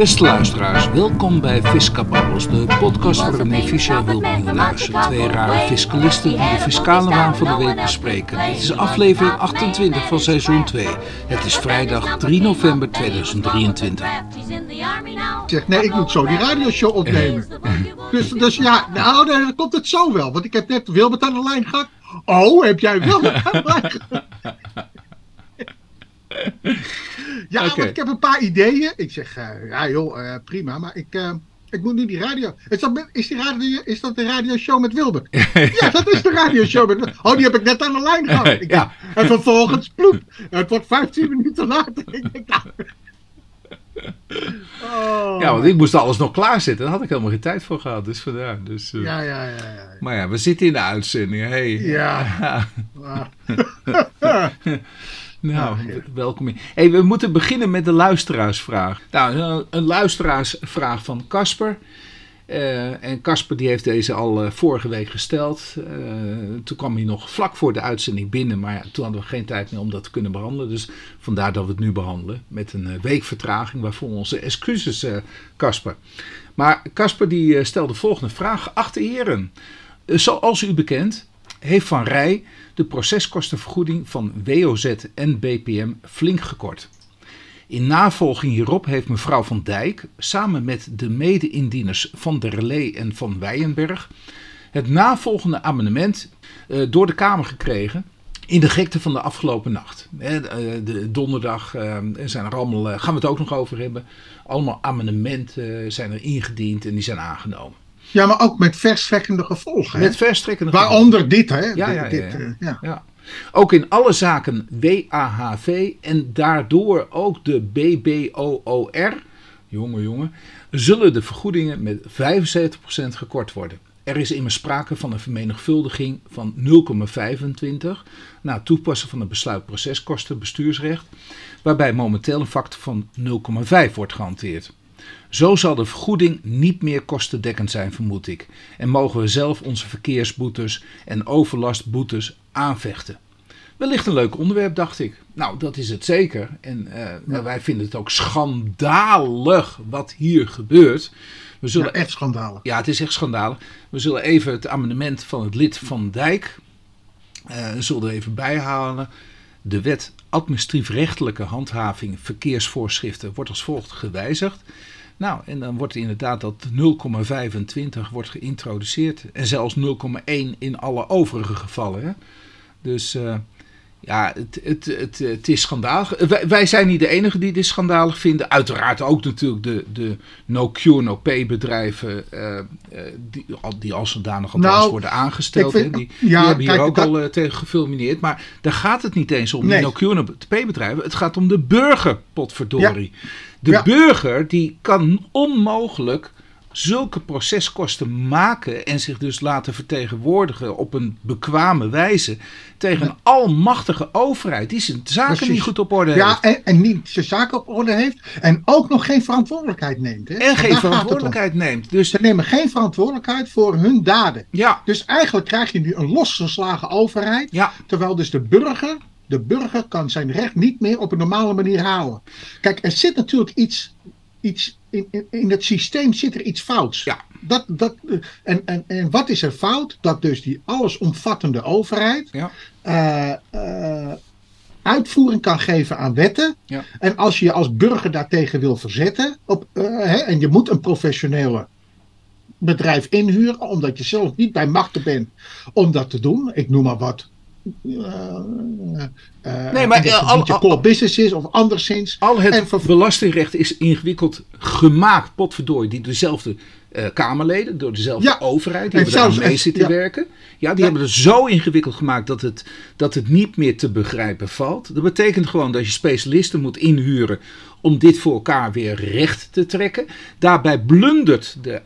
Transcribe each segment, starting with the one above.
Beste luisteraars, welkom bij Fiscababbels, de podcast waar René Fischer wil luisteren. Twee rare fiscalisten die de fiscale waan van de week bespreken. Dit is aflevering 28 van seizoen 2. Het is vrijdag 3 november 2023. Zeg, nee, ik moet zo die radioshow opnemen. Dus, dus ja, nou, dan komt het zo wel. Want ik heb net Wilbert aan de lijn gehad. Oh, heb jij Wilbert aan de lijn gehad? Ja, want ik heb een paar ideeën. Ik zeg, eh, ja joh, eh, prima, maar ik, eh, ik moet nu die radio... Is dat, is, die radio, is dat de radioshow met Wilbert? ja, dat is de radioshow met Wilbert. Oh, die heb ik net aan de lijn gehad. Ik Ja. denk, En vervolgens, ploep, het wordt 15 minuten later. Ik denk, nou... Oh. Ja, want ik moest alles nog klaarzetten. Daar had ik helemaal geen tijd voor gehad, dus vandaar. Dus, Ja, ja, ja. ja. Maar ja, we zitten in de uitzending. Hey. Ja. Ah. Nou, ja. welkom in. Hey, we moeten beginnen met de luisteraarsvraag. Nou, een- luisteraarsvraag van Casper. Eh, en Casper die heeft deze al eh, vorige week gesteld. Eh, toen kwam hij nog vlak voor de uitzending binnen, maar ja, toen hadden we geen tijd meer om dat te kunnen behandelen. Dus vandaar dat we het nu behandelen met een week vertraging, waarvoor onze excuses, Casper. maar Casper die stelde de volgende vraag. Geachte heren, zoals u bekend heeft Van Rij de proceskostenvergoeding van WOZ en BPM flink gekort. In navolging hierop heeft mevrouw Van Dijk samen met de mede-indieners van der Lee en van Wijenberg het navolgende amendement eh, door de Kamer gekregen in de gekte van de afgelopen nacht. Hè, de, de donderdag eh, zijn er allemaal, eh, gaan we het ook nog over hebben, allemaal amendementen eh, zijn er ingediend en die zijn aangenomen. Ja, maar ook met verstrekkende gevolgen. Met verstrekkende Waaronder dit, hè? Ja, Dit- ja, ja, dit, eh, ja. Ja. Ook in alle zaken WAHV en daardoor ook de BBOOR, jongen jongen, zullen de vergoedingen met 75% gekort worden. Er is immers sprake van een vermenigvuldiging van 0,25 na het toepassen van het besluit proceskosten bestuursrecht, waarbij momenteel een factor van 0,5 wordt gehanteerd. Zo zal de vergoeding niet meer kostendekkend zijn, vermoed ik. En mogen we zelf onze verkeersboetes en overlastboetes aanvechten. Wellicht een leuk onderwerp, dacht ik. Nou, dat is het zeker. En eh, wij vinden het ook schandalig wat hier gebeurt. We zullen Ja, echt schandalig. ja, het is echt schandalig. We zullen even het amendement van het lid Van Dijk eh zullen er even bijhalen. De wet administratief-rechtelijke handhaving verkeersvoorschriften wordt als volgt gewijzigd. Nou, en dan wordt inderdaad dat 0,25 wordt geïntroduceerd. En zelfs 0,1 in alle overige gevallen. Hè? Dus eh, ja, het, het, het, het is schandalig. Wij, wij zijn niet de enigen die dit schandalig vinden. Uiteraard ook natuurlijk de, de no-cure, no-pay bedrijven. eh, eh, die, al- die als zodanig althans Nou, worden aangesteld. hè, die, ja, die hebben hier kijk, ook dat- al eh, tegen gefilmineerd. Maar daar gaat het niet eens om Nee. die no-cure, no-pay bedrijven. Het gaat om de burger, potverdorie. De Ja. burger die kan onmogelijk zulke proceskosten maken en zich dus laten vertegenwoordigen op een bekwame wijze tegen een almachtige overheid die zijn zaken Precies. niet goed op orde Ja, heeft. en, en niet zijn zaken op orde heeft. En ook nog geen verantwoordelijkheid neemt. Hè? En Want geen verantwoordelijkheid neemt. Dus Ze nemen geen verantwoordelijkheid voor hun daden. ja, Dus eigenlijk krijg je nu een losgeslagen overheid. ja, Terwijl dus de burger, de burger kan zijn recht niet meer op een normale manier halen. Kijk, er zit natuurlijk iets, iets in, in, in het systeem zit er iets fouts. Ja. Dat, dat, eh, en, en, en wat is er fout? Dat dus die allesomvattende overheid ja, eh, eh, uitvoering kan geven aan wetten. Ja. En als je je als burger daartegen wil verzetten, op, hè, en je moet een professionele bedrijf inhuren, omdat je zelf niet bij machten bent om dat te doen. Ik noem maar wat. Eh, eh, Nee, maar, en dat eh, het al- niet je al- core business is of anderszins. al het En belastingrecht is ingewikkeld gemaakt, potverdorie, die dezelfde eh, Kamerleden, door dezelfde Ja. overheid, die En hebben daar mee en- zitten ja. werken. Ja, die Ja. hebben het zo ingewikkeld gemaakt dat het, dat het niet meer te begrijpen valt. Dat betekent gewoon dat je specialisten moet inhuren om dit voor elkaar weer recht te trekken. Daarbij blundert de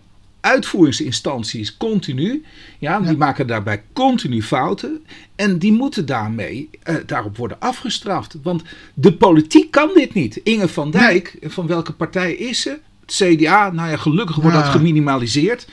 uitvoeringsinstanties continu. Ja, die Ja. maken daarbij continu fouten. En die moeten daarmee eh, daarop worden afgestraft. Want de politiek kan dit niet. Inge van Dijk, van welke partij is ze? Het CDA, nou ja, gelukkig wordt Ja. dat geminimaliseerd.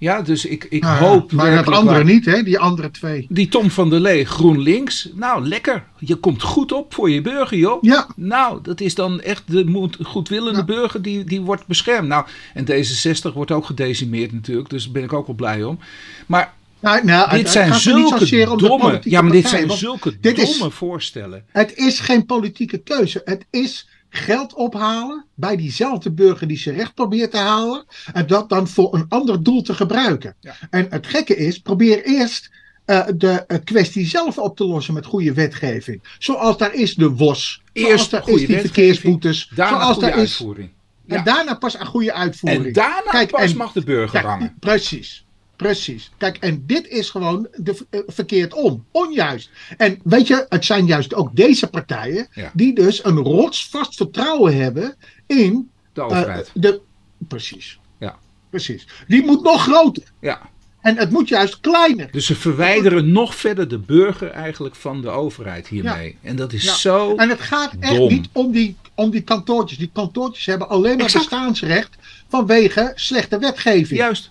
Ja, dus ik, ik Nou hoop. maar dat andere niet, hè? Die andere twee. Die Tom van der Lee, GroenLinks. Nou, lekker. Je komt goed op voor je burger, joh. Ja, Nou, dat is dan echt de goedwillende Ja. burger die, die wordt beschermd. Nou, en D66 wordt ook gedecimeerd natuurlijk, dus daar ben ik ook wel blij om. Maar nou, nou, dit zijn zulke domme, ja, maar dit partij, zijn zulke dit is- domme voorstellen. Het is geen politieke keuze. Het is geld ophalen bij diezelfde burger die zijn recht probeert te halen. En dat dan voor een ander doel te gebruiken. Ja. En het gekke is, probeer eerst eh, de eh, kwestie zelf op te lossen met goede wetgeving. Zoals daar is de WOS. Eerst daar goede is die verkeersboetes. Daarna zoals goede daar is. uitvoering. En Ja. daarna pas een goede uitvoering. En daarna Kijk, pas en- mag de burger Kijk, hangen. Precies. Precies. Kijk, en dit is gewoon de, eh, verkeerd om. Onjuist. En weet je, het zijn juist ook deze partijen Ja. die dus een rotsvast vertrouwen hebben in De eh, overheid. de. Precies. Ja. Precies. Die moet nog groter. ja. En het moet juist kleiner. Dus ze verwijderen nog verder de burger eigenlijk van de overheid hiermee. En dat is Ja. zo. En het gaat echt Dom. niet om die, om die kantoortjes. Die kantoortjes hebben alleen maar Exact. bestaansrecht vanwege slechte wetgeving. Juist.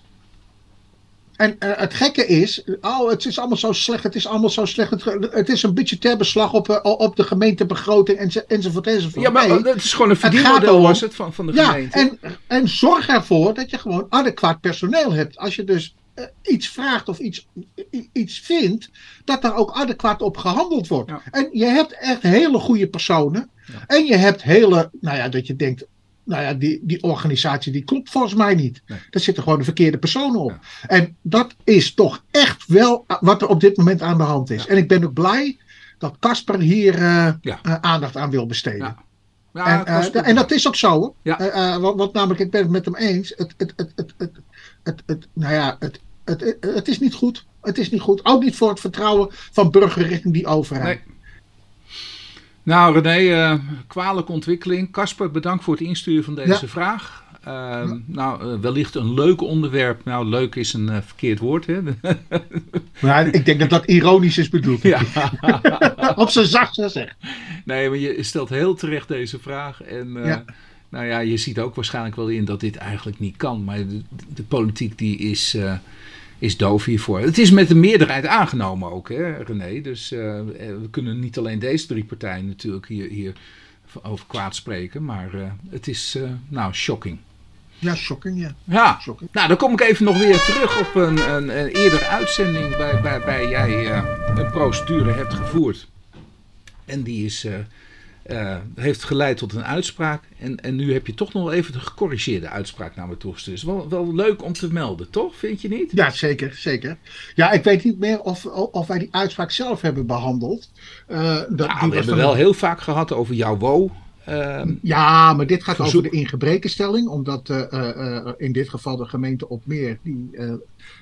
En eh, het gekke is, oh, het is allemaal zo slecht, het is allemaal zo slecht. Het, het is een beetje ter beslag op, eh, op de gemeentebegroting enzo, enzovoort enzovoort. Ja, maar Nee. het is gewoon een verdienmodel was het van, van de ja, gemeente. en, en zorg ervoor dat je gewoon adequaat personeel hebt. Als je dus eh, iets vraagt of iets, iets vindt, dat daar ook adequaat op gehandeld wordt. Ja. En je hebt echt hele goede personen. Ja. En je hebt hele, nou ja, dat je denkt, nou ja, die, die organisatie die klopt volgens mij niet. Nee. Daar zitten gewoon de verkeerde personen op. En dat is toch echt wel wat er op dit moment aan de hand is. Ja. En ik ben ook blij dat Casper hier eh, Ja. eh, aandacht aan wil besteden. Ja. Ja, En, eh, en dat is ook zo. want, want namelijk, ik ben het met hem eens. Het, het, het, het, het, het, het- nou ja, het, het, het, het is niet goed. Het is niet goed. Ook niet voor het vertrouwen van burger richting die overheid. Nee. Nou, René, eh, kwalijke ontwikkeling. Casper, bedankt voor het insturen van deze Ja. vraag. Ehm, Nou, eh, wellicht een leuk onderwerp. Nou, leuk is een eh, verkeerd woord, hè? Maar ik denk dat dat ironisch is bedoeld. ja. Op zijn zachtst gezegd. Nee, maar je stelt heel terecht deze vraag. En Ja. nou ja, je ziet ook waarschijnlijk wel in dat dit eigenlijk niet kan. Maar de, de politiek die is, is doof hiervoor. Het is met de meerderheid aangenomen ook, hè, René. Dus eh, we kunnen niet alleen deze drie partijen natuurlijk hier, hier over kwaad spreken. Maar eh, het is, eh, nou, shocking. Ja, shocking, ja. Ja, Shocking. nou dan kom ik even nog weer terug op een, een, een eerdere uitzending waar- waarbij jij eh, een procedure hebt gevoerd. En die is, eh, heeft geleid tot een uitspraak. En, en nu heb je toch nog even de gecorrigeerde uitspraak naar me toegestuurd. Wel, wel leuk om te melden, toch? Vind je niet? Ja, zeker, zeker. Ja, ik weet niet meer of, of wij die uitspraak zelf hebben behandeld. Eh, dat, Nou, die we hebben van- wel heel vaak gehad over jouw wo. Ehm, Ja, maar dit gaat Verzoek. over de ingebrekenstelling, omdat eh, in dit geval de gemeente Opmeer, die, eh,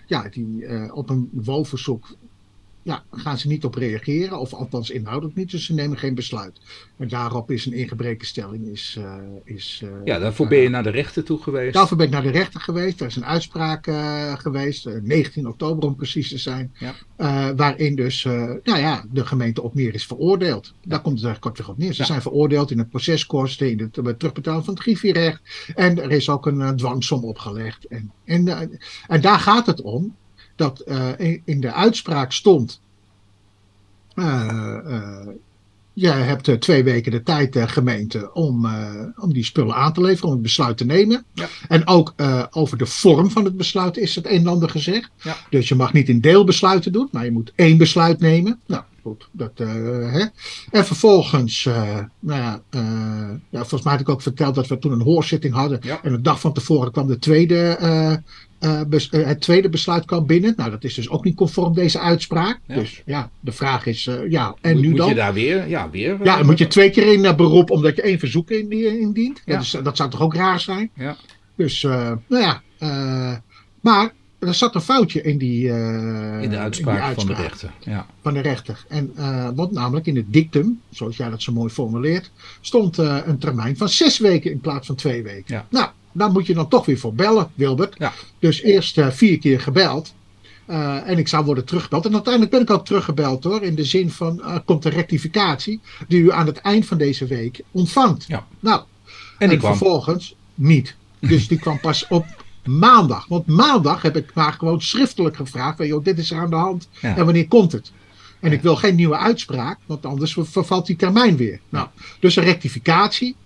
ja, die op een woonverzoek, ja, gaan ze niet op reageren, of althans inhoudelijk niet, dus ze nemen geen besluit. En daarop is een ingebrekenstelling, is, eh, is eh, ja, daarvoor ben je naar de rechter toe geweest. Daarvoor ben ik naar de rechter geweest. Er is een uitspraak eh, geweest, eh, 19 oktober om precies te zijn. Ja. eh, waarin dus eh, nou ja, de gemeente Opmeer is veroordeeld. Daar komt het eigenlijk kortweg op neer. Ze Ja. zijn veroordeeld in het proceskosten, in het eh, terugbetalen van het griffierecht. En er is ook een eh, dwangsom opgelegd. En, en, eh, en daar gaat het om dat eh, in de uitspraak stond. Eh, eh, je hebt eh, twee weken de tijd, gemeente, om, om die spullen aan te leveren, om het besluit te nemen. Ja. En ook over de vorm van het besluit is het een en ander gezegd. Ja. Dus je mag niet in deelbesluiten doen, maar je moet één besluit nemen. Nou, goed. Dat, eh, hè. En vervolgens, nou ja, ja, volgens mij had ik ook verteld dat we toen een hoorzitting hadden. Ja. En de dag van tevoren kwam de tweede, eh, eh, het tweede besluit kwam binnen. Nou, dat is dus ook niet conform deze uitspraak. Ja. Dus ja, de vraag is, eh, ja, en moet, nu moet dan? je daar weer? Ja, weer. Ja, moet je twee keer in eh, beroep omdat je één verzoek in, die- indient. Ja. Dat, is, dat zou toch ook raar zijn? Ja. Dus, eh, nou ja. maar er zat een foutje in die, in de uitspraak, van de rechter. Ja. van de rechter. En wat namelijk in het dictum, zoals jij dat zo mooi formuleert, stond een termijn van zes weken in plaats van twee weken. Ja. Nou, daar moet je dan toch weer voor bellen, Wilbert. Ja. Dus eerst eh, vier keer gebeld. Eh, en ik zou worden teruggebeld. En uiteindelijk ben ik ook teruggebeld hoor. In de zin van, er komt een rectificatie die u aan het eind van deze week ontvangt. Ja. Nou, En kwam. vervolgens niet. Dus die kwam pas op maandag. Want maandag heb ik maar gewoon schriftelijk gevraagd: van, joh, dit is er aan de hand Ja. en wanneer komt het? En ik wil geen nieuwe uitspraak, want anders ver- vervalt die termijn weer. Nou, dus een rectificatie.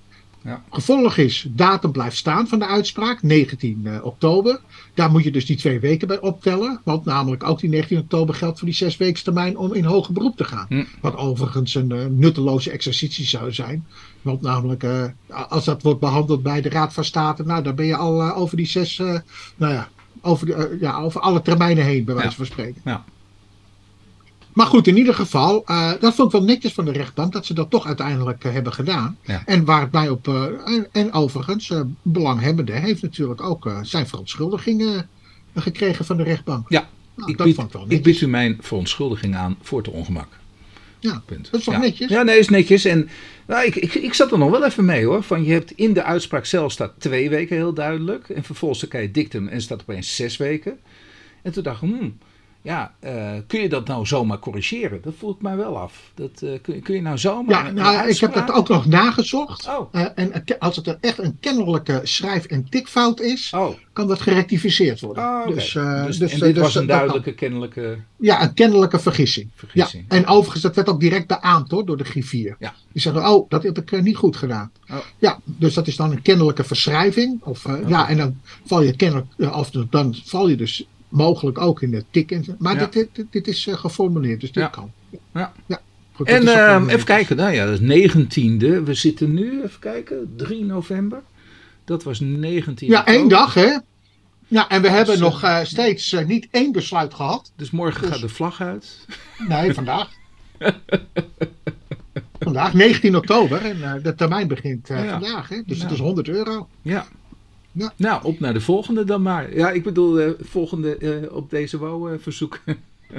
Ja. Gevolg is, datum blijft staan van de uitspraak, 19 eh, oktober. Daar moet je dus die twee weken bij optellen. Want namelijk ook die 19 oktober geldt voor die zes weken termijn om in hoger beroep te gaan. Hm. Wat overigens een eh, nutteloze exercitie zou zijn. Want namelijk, eh, als dat wordt behandeld bij de Raad van State, nou dan ben je al over die zes, nou ja, over, de, ja, over alle termijnen heen, bij wijze Ja. van spreken. Ja. Maar goed, in ieder geval, eh, dat vond ik wel netjes van de rechtbank dat ze dat toch uiteindelijk eh, hebben gedaan. Ja. En waar het mij op, eh, en, en overigens, belanghebbende heeft natuurlijk ook zijn verontschuldigingen gekregen van de rechtbank. Ja, Nou, ik, dat bied, vond ik wel ik bied u mijn verontschuldiging aan voor het ongemak. Ja, Punt. dat is toch ja. netjes? Ja, nee, is netjes. En nou, ik, ik, ik zat er nog wel even mee hoor. Van je hebt in de uitspraak zelf staat twee weken heel duidelijk. En vervolgens dan krijg je dictum en staat opeens zes weken. En toen dacht ik, hmm, ja, eh, kun je dat nou zomaar corrigeren? Dat voel ik mij wel af. Dat, eh, kun, je- kun je nou zomaar. Ja, een nou, ik heb dat ook nog nagezocht. Oh. Eh, en als het er echt een kennelijke schrijf- en tikfout is, Oh, kan dat gerectificeerd worden. oh. Dus, dus, dus, en dit dus was een dat kan. duidelijke, kennelijke. Ja, een kennelijke vergissing. Vergissing. Ja, en overigens, dat werd ook direct beaamd hoor, door de griffier. Ja. Die zeggen, oh, dat heb ik niet goed gedaan. Oh. Ja, dus dat is dan een kennelijke verschrijving. Of, eh, Ja, en dan val je kennelijk, of dan val je dus mogelijk ook in de tik. En, maar Ja. dit, dit, dit is eh, geformuleerd, dus dit Ja. kan. Ja. Goed, dat En ehm, netjes. even kijken, nou ja, dat is 19e. We zitten nu, even kijken, 3 november. Dat was 19 Ja, één dag hè. Ja, en we hebben Dus, nog eh, steeds eh, niet één besluit gehad. Dus morgen Dus- gaat de vlag uit. Nee, vandaag. vandaag, 19 oktober. En eh, de termijn begint eh, Ja. vandaag. Hè? Dus Ja. het is 100 euro. Ja. Ja. Nou, op naar de volgende dan maar. Ja, ik bedoel, eh, volgende eh, op deze wou eh, verzoek.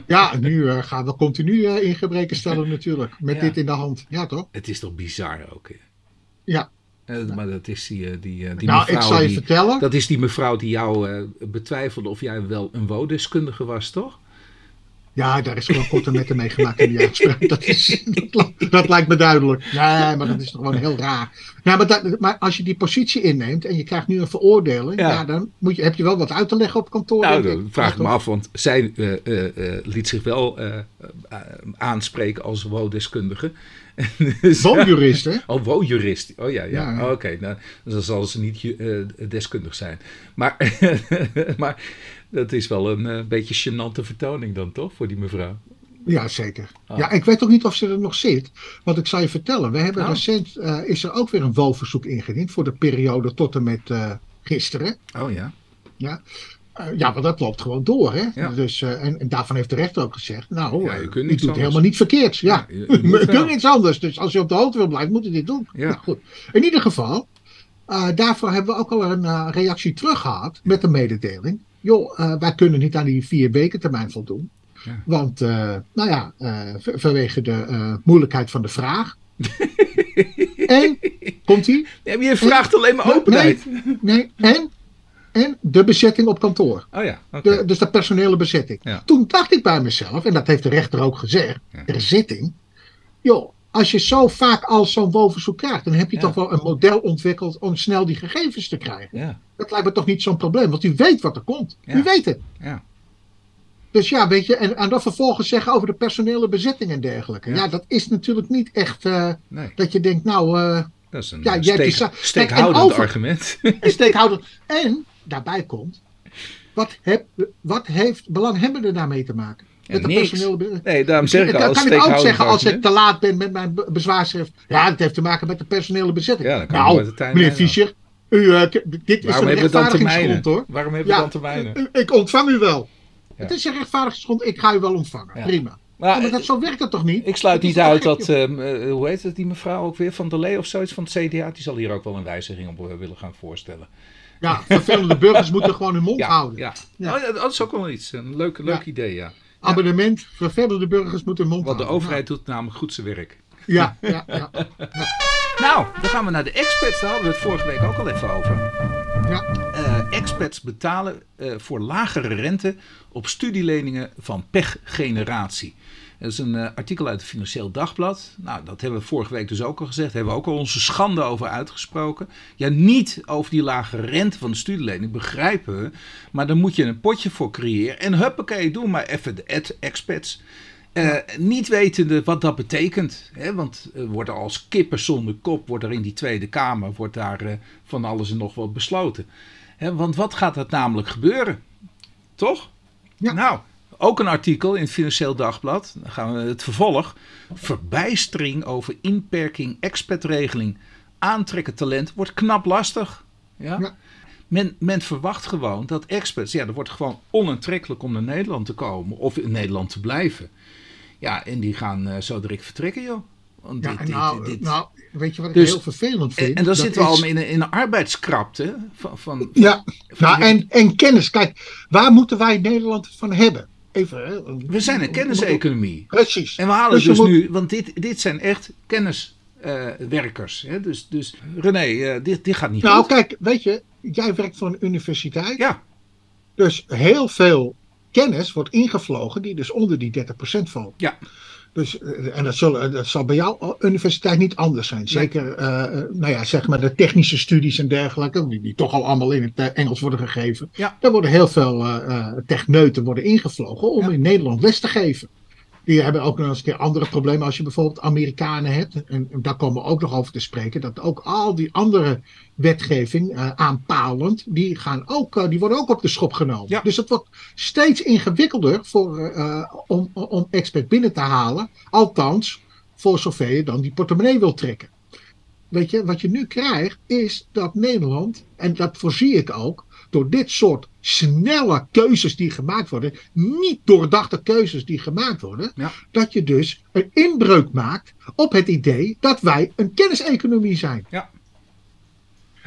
Ja, nu eh, gaan we continu ingebreken stellen natuurlijk. Met Ja. dit in de hand. Ja, toch? Het is toch bizar ook. Hè? Ja. Maar dat is die, die, die nou, mevrouw ik zal je die, vertellen. Dat is die mevrouw die jou eh, betwijfelde of jij wel een woondeskundige was, toch? Ja, daar is gewoon korte metten mee gemaakt in die uitspraak. Dat, is, dat, li- dat lijkt me duidelijk. Nee, maar dat is toch gewoon heel raar. Ja, maar, dat, maar als je die positie inneemt en je krijgt nu een veroordeling, Ja. ja. dan moet je, heb je wel wat uit te leggen op kantoor. Nou, dan vraag ik me af, want zij eh, eh, eh, liet zich wel aanspreken als woondeskundige. Dus- Woonjurist, hè? Oh, woonjurist. Oh ja, ja. Ja, ja. Oh, Oké, nou, dan zal ze niet deskundig zijn. Maar, maar dat is wel een eh, beetje gênante vertoning dan, toch? Voor die mevrouw. Ja, zeker. Ah. Ja, ik weet ook niet of ze er nog zit. Want ik zal je vertellen, we hebben Oh. recent, eh, is er ook weer een WO-verzoek ingediend voor de periode tot en met eh, gisteren. Oh ja. Ja. Ja, want dat loopt gewoon door. Hè? Ja. Dus, en, en daarvan heeft de rechter ook gezegd, nou, Ja, je kunt doet anders. helemaal niet verkeerd. Ja, Ja, je- je iets anders. Dus als je op de hoogte wil blijven, moet je dit doen. Ja. Nou, goed. In ieder geval, daarvoor hebben we ook al een reactie terug gehad met een mededeling. Joh, eh, wij kunnen niet aan die vier weken termijn voldoen. Ja. Want, eh, nou ja, eh, vanwege de moeilijkheid van de vraag. en, komt ie? Maar je vraagt alleen maar openheid. Nee, en, en de bezetting op kantoor. Oh ja. De, dus de personele bezetting. Ja. Toen dacht ik bij mezelf, en dat heeft de rechter ook gezegd, Ja. de bezetting. Joh, als je zo vaak al zo'n woonverzoek krijgt, dan heb je Ja. toch wel een model ontwikkeld om snel die gegevens te krijgen. Ja, Dat lijkt me toch niet zo'n probleem, want u weet wat er komt. Ja. U weet het. ja. Dus ja, weet je, en, en dan vervolgens zeggen over de personele bezetting en dergelijke. Ja. Dat is natuurlijk niet echt eh, Nee, dat je denkt, nou, eh dat is een Ja, za- steekhoudend over- argument. een. En daarbij komt, wat, heb, wat heeft belanghebbenden daarmee te maken? Met Nee, daarom zeg ik al, als kan ik ook zeggen als ik te laat ben met mijn be- bezwaarschrift. Ja, dat heeft te maken met de personele bezetting. Ja, nou, nooit de tijd meneer. Fischer, u, eh, dit is Waarom een dan termijnen? rechtvaardigingsgrond hoor. Waarom hebben we Ja, dan termijnen? ik ontvang u wel. Ja. Het is een rechtvaardigingsgrond, ik ga u wel ontvangen. Ja. Prima. Maar, Ja, maar dat, zo werkt het toch niet? Ik sluit is niet uit dat, ehm, eh, hoe heet het, die mevrouw ook weer, Van der Lee of zoiets van het CDA, die zal hier ook wel een wijziging op eh, willen gaan voorstellen. Ja, vervelende burgers moeten gewoon hun mond houden. ja. Ja. Oh, ja, dat is ook wel iets. Een leuk, leuk idee, ja. Abonnement, vervelende burgers moeten mond Want de houden. overheid doet namelijk goed zijn werk. Ja, ja, ja. Nou, dan gaan we naar de expats. Daar hadden we het vorige week ook al even over. ja. Eh, expats betalen eh, voor lagere rente op studieleningen van pechgeneratie. Dat is een uh, artikel uit het Financieel Dagblad. Nou, dat hebben we vorige week dus ook al gezegd. Daar hebben we ook al onze schande over uitgesproken. Ja, niet over die lage rente van de studielening, begrijpen we. Maar dan moet je een potje voor creëren. En huppakee, doe maar even de expats. Uh, niet wetende wat dat betekent. Hè? Want er wordt er als kippen zonder kop, wordt er in die Tweede Kamer wordt daar, uh, van alles en nog wat besloten. Hè? Want wat gaat er namelijk gebeuren? Toch? Ja. Nou, ook een artikel in het Financieel Dagblad. Dan gaan we het vervolg. Verbijstering over inperking expatregeling. Aantrekken talent wordt knap lastig. Ja? Ja. Men, men verwacht gewoon dat experts, ja, er wordt gewoon onaantrekkelijk om naar Nederland te komen of in Nederland te blijven. Ja, en die gaan uh, zo direct vertrekken, joh. Want Ja, dit- nou, dit- nou, weet je wat ik Dus- heel vervelend vind? en, en dan Dat zitten we is- al in een, in een arbeidskrapte. Van, van, Ja, van- nou, en, en kennis. Kijk, waar moeten wij Nederland van hebben? Even, hè. we zijn een kenniseconomie. Precies. En we halen Dus dus, moet- nu, want dit, dit zijn echt kenniswerkers. dus, dus René, eh, dit, dit gaat niet Nou, goed. kijk, weet je, jij werkt voor een universiteit. Ja, Dus heel veel kennis wordt ingevlogen die dus onder die 30% valt. Ja. Dus, eh, en dat, zal, dat zal bij jouw universiteit niet anders zijn. Zeker, eh, eh, nou ja, zeg maar de technische studies en dergelijke, die, die toch al allemaal in het eh, Engels worden gegeven. Ja. Daar worden heel veel eh, eh, techneuten worden ingevlogen om Ja. in Nederland les te geven. Die hebben ook nog eens een keer andere problemen als je bijvoorbeeld Amerikanen hebt. En, en daar komen we ook nog over te spreken. Dat ook al die andere wetgeving eh, aanpalend, die, gaan ook, eh, die worden ook op de schop genomen. Ja. Dus het wordt steeds ingewikkelder voor, eh, om, om expert binnen te halen. Althans, voor zover je dan die portemonnee wil trekken. Weet je, wat je nu krijgt is dat Nederland, en dat voorzie ik ook, door dit soort snelle keuzes die gemaakt worden, niet doordachte keuzes die gemaakt worden, Ja. dat je dus een inbreuk maakt op het idee dat wij een kenniseconomie zijn. Ja.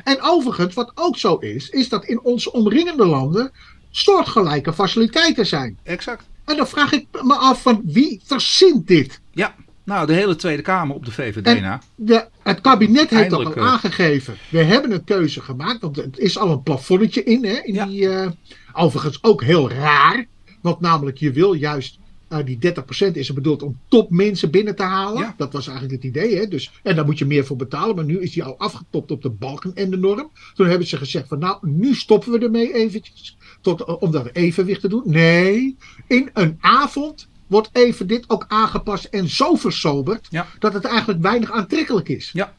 En overigens, wat ook zo is, is dat in onze omringende landen soortgelijke faciliteiten zijn. exact. En dan vraag ik me af van wie verzint dit? Ja, nou, de hele Tweede Kamer op de VVD En- na. De, het kabinet heeft Eindelijk, al eh. aangegeven. We hebben een keuze gemaakt. Want het is al een plafonnetje in. Hè, in Ja. die, eh, overigens ook heel raar. Want namelijk je wil juist. eh, die 30% is er bedoeld om topmensen binnen te halen. Ja. Dat was eigenlijk het idee. Hè? Dus, en daar moet je meer voor betalen. Maar nu is die al afgetopt op de balken en de norm. Toen hebben ze gezegd van nou, nu stoppen we ermee eventjes. Tot, om dat evenwicht te doen. Nee, in een avond wordt even dit ook aangepast en zo versoberd. Ja. Dat het eigenlijk weinig aantrekkelijk is. Ja.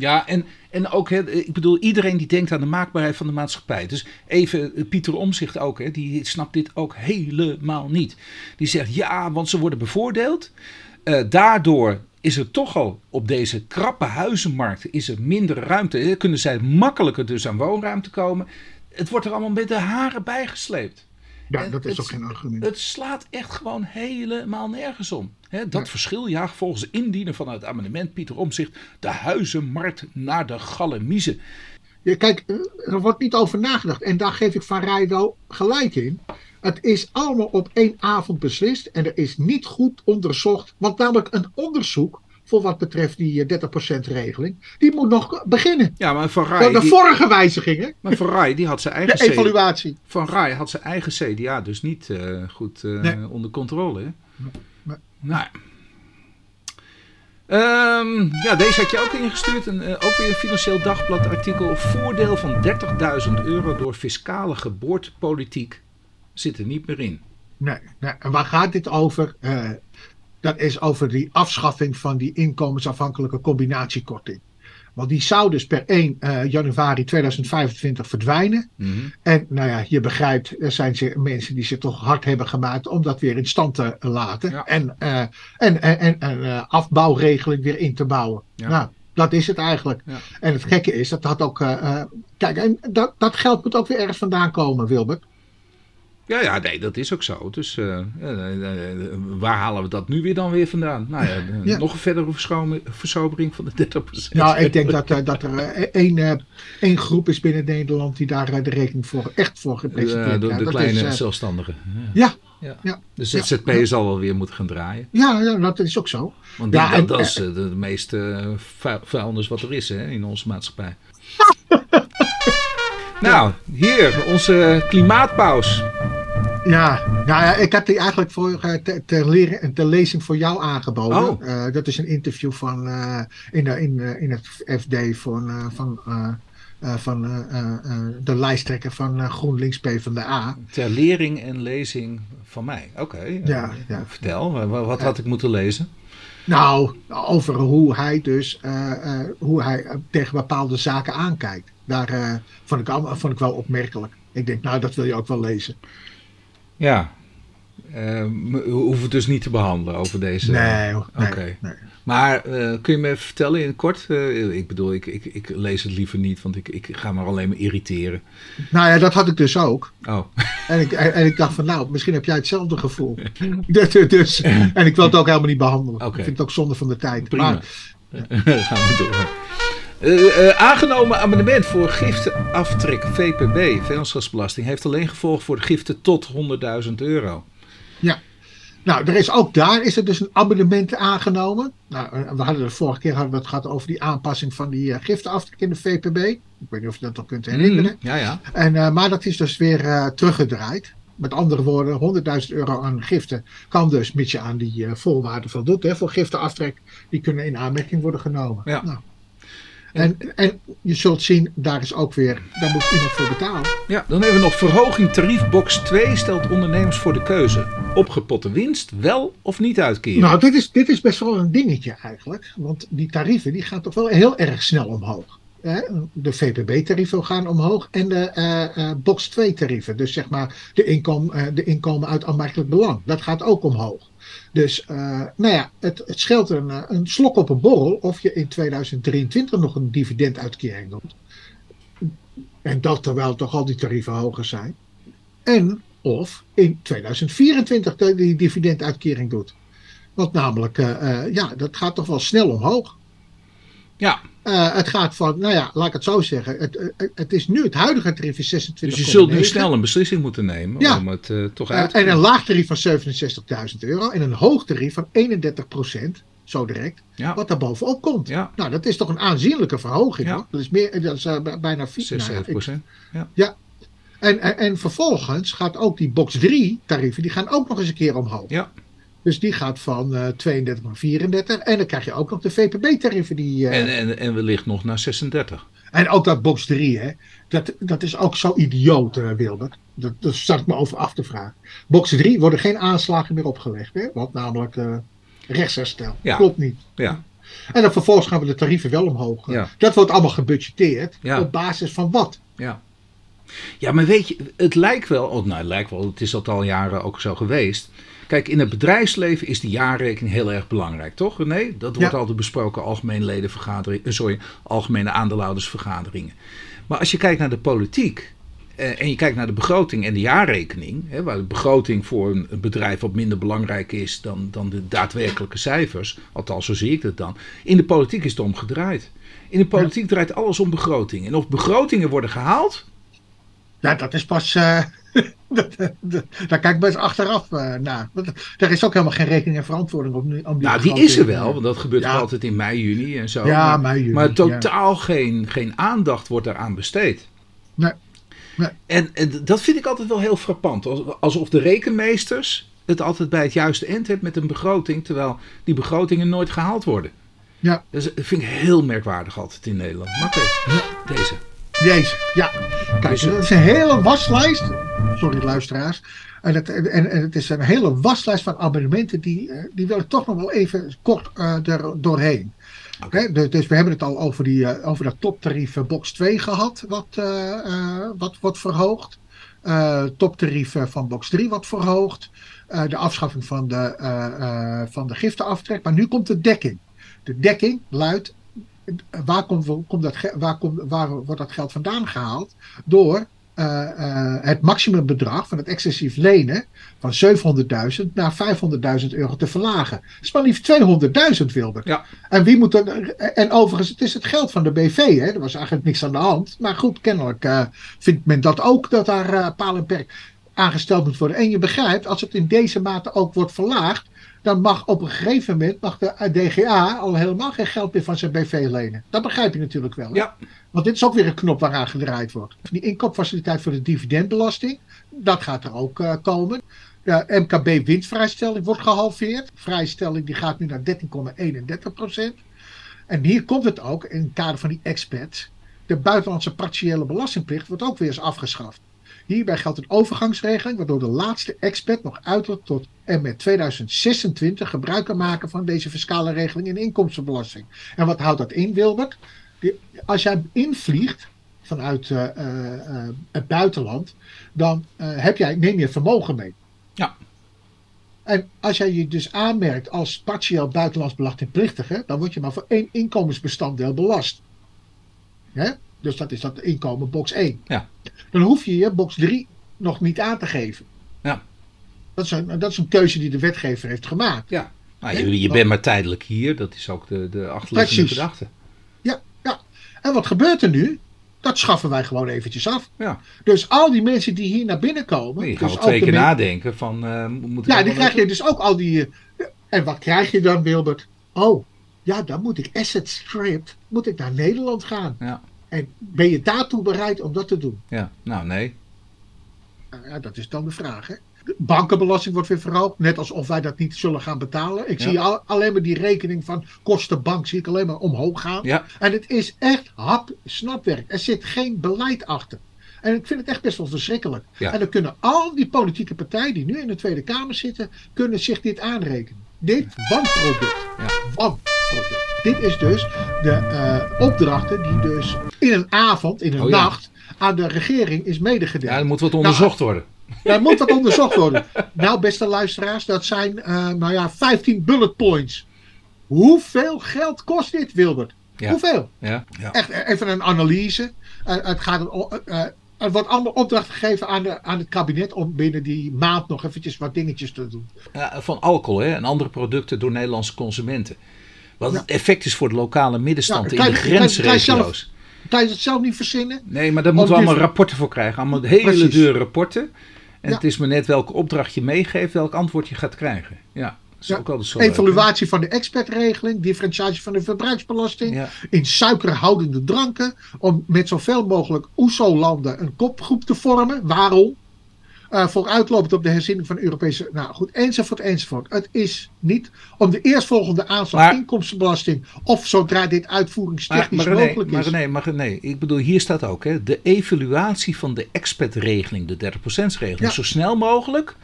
Ja, en, en ook, hè, ik bedoel, iedereen die denkt aan de maakbaarheid van de maatschappij. Dus even eh, Pieter Omzicht ook, hè, die snapt dit ook helemaal niet. Die zegt, ja, want ze worden bevoordeeld. Eh, daardoor is er toch al op deze krappe huizenmarkt is er minder ruimte. Eh, Kunnen zij makkelijker dus aan woonruimte komen. Het wordt er allemaal met de haren bijgesleept. Ja, dat is het- ook geen argument. Het slaat echt gewoon helemaal nergens om. Dat verschil jaagt volgens de indiener van het amendement Pieter Omzicht de huizenmarkt naar de galamiezen. Ja, kijk, eh, er wordt niet over nagedacht. En daar geef ik Van Rij wel gelijk in. Het is allemaal op één avond beslist. En er is niet goed onderzocht. Want namelijk een onderzoek voor wat betreft die eh, 30% regeling. Die moet nog beginnen. Ja, maar Van De, Rij, de die, vorige wijzigingen. maar Van Rij die had zijn De eigen, CDA, evaluatie. Van Rij had zijn eigen CDA dus niet eh, goed eh, Nee. onder controle. Hè? Nee. Nou. Ehm, ja, deze had je ook ingestuurd. Een, eh, ook weer een Financieel Dagblad artikel. Voordeel van 30.000 euro door fiscale geboortepolitiek zit er niet meer in. Nee, nee. En waar gaat dit over? Dat is over die afschaffing van die inkomensafhankelijke combinatiekorting. Want die zou dus per 1 eh, januari 2025 verdwijnen. Mhm. En nou ja, je begrijpt, er zijn ze- mensen die zich toch hard hebben gemaakt om dat weer in stand te laten. Ja. En, eh, en, en, en eh, afbouwregeling weer in te bouwen. Ja. Nou, dat is het eigenlijk. Ja. En het gekke is, dat had ook. kijk, en dat, dat geld moet ook weer ergens vandaan komen, Wilbert. Ja, ja, nee, dat is ook zo. Dus eh, eh, eh, waar halen we dat nu weer dan weer vandaan? Nou ja, Ja. nog een verdere versobering van de 30%. Nou, ik denk dat, dat er eh, één, eh, één groep is binnen Nederland die daar de rekening voor echt voor gepresenteerd de, de, krijgt. de Dat kleine is, zelfstandigen. ja, Ja. ja, De Ja. ZZP zal wel weer moeten gaan draaien. ja, ja, dat is ook zo. Want Ja, dat, en- dat is de, meeste vuil- vuilnis wat er is hè, in onze maatschappij. nou, hier, onze klimaatpaus. Ja, nou ja, ik had die eigenlijk voor, uh, ter, leren, ter lezing voor jou aangeboden. Oh. Uh, dat is een interview van, uh, in, de, in, in het FD van, van, van de lijsttrekker van GroenLinks PvdA. Ter lering en lezing van mij. Oké. Okay. Ja, ja. Vertel, wat had ik moeten lezen? Nou, over hoe hij dus hoe hij tegen bepaalde zaken aankijkt. Daar vond, ik, vond ik wel opmerkelijk. Ik denk, nou, dat wil je ook wel lezen. Ja. Uh, we hoeven het dus niet te behandelen over deze. Nee, Oké. okay. nee. Maar uh, kun je me even vertellen in het kort? Uh, ik bedoel, ik, ik, ik, lees het liever niet, want ik, ik ga me alleen maar irriteren. Nou ja, dat had ik dus ook. Oh. En ik, en ik dacht van, nou, misschien heb jij hetzelfde gevoel. dus, en ik wil het ook helemaal niet behandelen. Okay. Ik vind het ook zonde van de tijd. Prima. Maar, gaan we door. Uh, uh, aangenomen amendement voor giftenaftrek VPB, vennootschapsbelasting, heeft alleen gevolg voor de giften tot 100.000 euro. Ja, nou, er is ook daar is er dus een amendement aangenomen. Nou, we hadden de vorige keer hadden we het gehad over die aanpassing van die uh, giftenaftrek in de VPB. Ik weet niet of je dat nog kunt herinneren. Mm, ja, ja. En, maar dat is dus weer teruggedraaid. Met andere woorden, 100.000 euro aan giften kan dus, mits je aan die voorwaarden voldoet, hè, voor giftenaftrek, die kunnen in aanmerking worden genomen. Ja. Nou, en, en je zult zien, daar is ook weer, daar moet iemand voor betalen. Ja, dan hebben we nog verhoging tariefbox 2 stelt ondernemers voor de keuze. Opgepotte winst wel of niet uitkeren? Nou, dit is, dit is best wel een dingetje eigenlijk. Want die tarieven die gaan toch wel heel erg snel omhoog. De VPB-tarieven gaan omhoog en de uh, uh, box 2 tarieven. Dus zeg maar de, inkom, uh, de inkomen uit aanmerkelijk belang. Dat gaat ook omhoog. Dus uh, nou ja, het, het scheelt een, een slok op een borrel of je in 2023 nog een dividenduitkering doet. En dat terwijl toch al die tarieven hoger zijn. En of in 2024 die dividenduitkering doet. Want namelijk, uh, ja, dat gaat toch wel snel omhoog. Ja. Uh, het gaat van, nou ja, laat ik het zo zeggen. Het, het, het is nu, het huidige tarief is 26. Dus je zult nu snel een beslissing moeten nemen ja. om het uh, toch uit te uh, En een laag tarief van 67.000 euro en een hoog tarief van 31 procent, zo direct, ja. wat daar bovenop komt. Ja. Nou, dat is toch een aanzienlijke verhoging. Hoor. Dat is, meer, dat is bijna 4 6, 7 procent. ja. ja. En, en, en, vervolgens gaat ook die box 3 tarieven, die gaan ook nog eens een keer omhoog. Ja. Dus die gaat van uh, 32 naar 34. En dan krijg je ook nog de VPB-tarieven. Die, uh, en, en, en wellicht nog naar 36. En ook dat box 3, hè. Dat, dat is ook zo idioot, uh, Wilbert. Dat, dat zat ik me over af te vragen. Box 3 worden geen aanslagen meer opgelegd, hè. Want namelijk uh, rechtsherstel. Ja. Klopt niet. Ja. En dan vervolgens gaan we de tarieven wel omhoog. Ja. Dat wordt allemaal gebudgeteerd. Ja. Op basis van wat? Ja. Ja, maar weet je, het lijkt wel, oh, nou, het lijkt wel, het is dat al jaren ook zo geweest. Kijk, in het bedrijfsleven is die jaarrekening heel erg belangrijk, toch? Nee, dat wordt Ja. altijd besproken, algemene ledenvergaderingen, sorry, algemene aandeelhoudersvergaderingen. Maar als je kijkt naar de politiek eh, en je kijkt naar de begroting en de jaarrekening, hè, waar de begroting voor een, bedrijf wat minder belangrijk is dan, dan de daadwerkelijke cijfers, althans zo zie ik het dan. In de politiek is het omgedraaid. In de politiek draait alles om begroting. En of begrotingen worden gehaald, Ja, dat is pas. eh, dat- daar kijk ik best achteraf eh, naar. Er is ook helemaal geen rekening en verantwoording op. nu- Nou, die is er wel, want dat gebeurt Ja. altijd in mei, juni en zo. Ja, maar, mei, juni, maar ja. totaal geen, geen aandacht wordt eraan besteed. Nee, nee. En, en dat vind ik altijd wel heel frappant. Als- Alsof de rekenmeesters het altijd bij het juiste eind hebben met een begroting, terwijl die begrotingen nooit gehaald worden. Ja. Dus dat vind ik heel merkwaardig altijd in Nederland. Maar oké, deze. Deze, ja. Kijk, Dus, dat is een hele waslijst. Sorry, luisteraars. En het, en, en het is een hele waslijst van abonnementen. Die, eh, die wil ik toch nog wel even kort eh, er doorheen. Hè, dus, dus we hebben het al over, die, eh, over dat toptarief box 2 gehad. Wat, wat wordt verhoogd. Toptarief van box 3 wordt verhoogd. De afschaffing van de, van de giftenaftrek. Maar nu komt de dekking. De dekking luidt waar, komt, komt dat, waar, komt, waar wordt dat geld vandaan gehaald? Door eh, eh, het maximumbedrag van het excessief lenen van 700.000 naar 500.000 euro te verlagen. Dat is maar liefst 200.000, Wilbert. Ja. En wie moet er, en overigens, het is het geld van de BV, hè? er was eigenlijk niks aan de hand. Maar goed, kennelijk eh, vindt men dat ook, dat daar eh paal en perk aangesteld moet worden. En je begrijpt, als het in deze mate ook wordt verlaagd, dan mag op een gegeven moment mag de DGA al helemaal geen geld meer van zijn BV lenen. Dat begrijp je natuurlijk wel. hè? Ja. Want dit is ook weer een knop waaraan gedraaid wordt. Die inkoopfaciliteit voor de dividendbelasting, dat gaat er ook eh, komen. De MKB winstvrijstelling wordt gehalveerd. Vrijstelling die gaat nu naar 13,31 procent. En hier komt het ook in het kader van die expats. De buitenlandse partiële belastingplicht wordt ook weer eens afgeschaft. Hierbij geldt een overgangsregeling waardoor de laatste expat nog uiterlijk tot en met 2026 gebruik kan maken van deze fiscale regeling in inkomstenbelasting. En wat houdt dat in, Wilbert? Als jij invliegt vanuit eh, eh, eh, het buitenland, dan heb jij, neem je vermogen mee. Ja. En als jij je dus aanmerkt als partieel buitenlands belastingplichtige, dan word je maar voor één inkomensbestanddeel belast. Hè? Dus dat is dat inkomen box 1. Ja. Dan hoef je je box 3 nog niet aan te geven. Ja. Dat is, een, dat is een keuze die de wetgever heeft gemaakt. Ja. Nou, je, je bent maar tijdelijk hier. Dat is ook de, de achterliggende gedachte. Ja, ja. En wat gebeurt er nu? Dat schaffen wij gewoon eventjes af. Ja. Dus al die mensen die hier naar binnen komen. Je gaat dus twee keer nadenken van... eh moet ik Ja, dan krijg je dus ook al die. eh, En wat krijg je dan, Wilbert? Oh, ja, dan moet ik asset stripped, moet ik naar Nederland gaan. Ja. En ben je daartoe bereid om dat te doen? Ja, nou nee. Nou ja, dat is dan de vraag. Hè? De bankenbelasting wordt weer verhoogd, net alsof wij dat niet zullen gaan betalen. Ik Ja. zie al, alleen maar die rekening van kostenbank zie ik alleen maar omhoog gaan. Ja, En het is echt hap, snapwerk. Er zit geen beleid achter. En ik vind het echt best wel verschrikkelijk. Ja. En dan kunnen al die politieke partijen die nu in de Tweede Kamer zitten, kunnen zich dit aanrekenen. Dit wanproduct. Ja. Dit is dus de eh, opdrachten die dus in een avond, in een Oh ja. nacht, aan de regering is medegedeeld. ja, er moet wat onderzocht worden. Daar moet wat onderzocht worden. Nou, beste luisteraars, dat zijn eh, nou ja, 15 bullet points. Hoeveel geld kost dit, Wilbert? Ja. Hoeveel? Ja, ja. Echt eh, even een analyse. Eh, het gaat om, eh, eh, er wordt allemaal opdracht gegeven aan, de, aan het kabinet om binnen die maand nog eventjes wat dingetjes te doen. Ja, van alcohol hè, en andere producten door Nederlandse consumenten. Wat het effect is voor de lokale middenstand in de grensregio's. Kan je het zelf niet verzinnen? Nee, maar daar moeten we allemaal rapporten voor krijgen. Allemaal hele dure rapporten. En het is maar net welke opdracht je meegeeft, welk antwoord je gaat krijgen. Ja, Ja. leuk? Evaluatie van de expertregeling, differentiatie van de verbruiksbelasting, Ja. in suikerhoudende dranken, om met zoveel mogelijk OESO-landen een kopgroep te vormen. Waarom? Eh vooruitlopend op de herziening van de Europese. Nou goed, enzovoort, enzovoort. Het is niet om de eerstvolgende aanslag Maar- inkomstenbelasting. of zodra dit Maar, uitvoeringstechnisch maar, René, mogelijk maar is. René, maar René, ik bedoel, hier staat ook, hè, de evaluatie van de expertregeling, de 30%-regeling, Ja. zo snel mogelijk.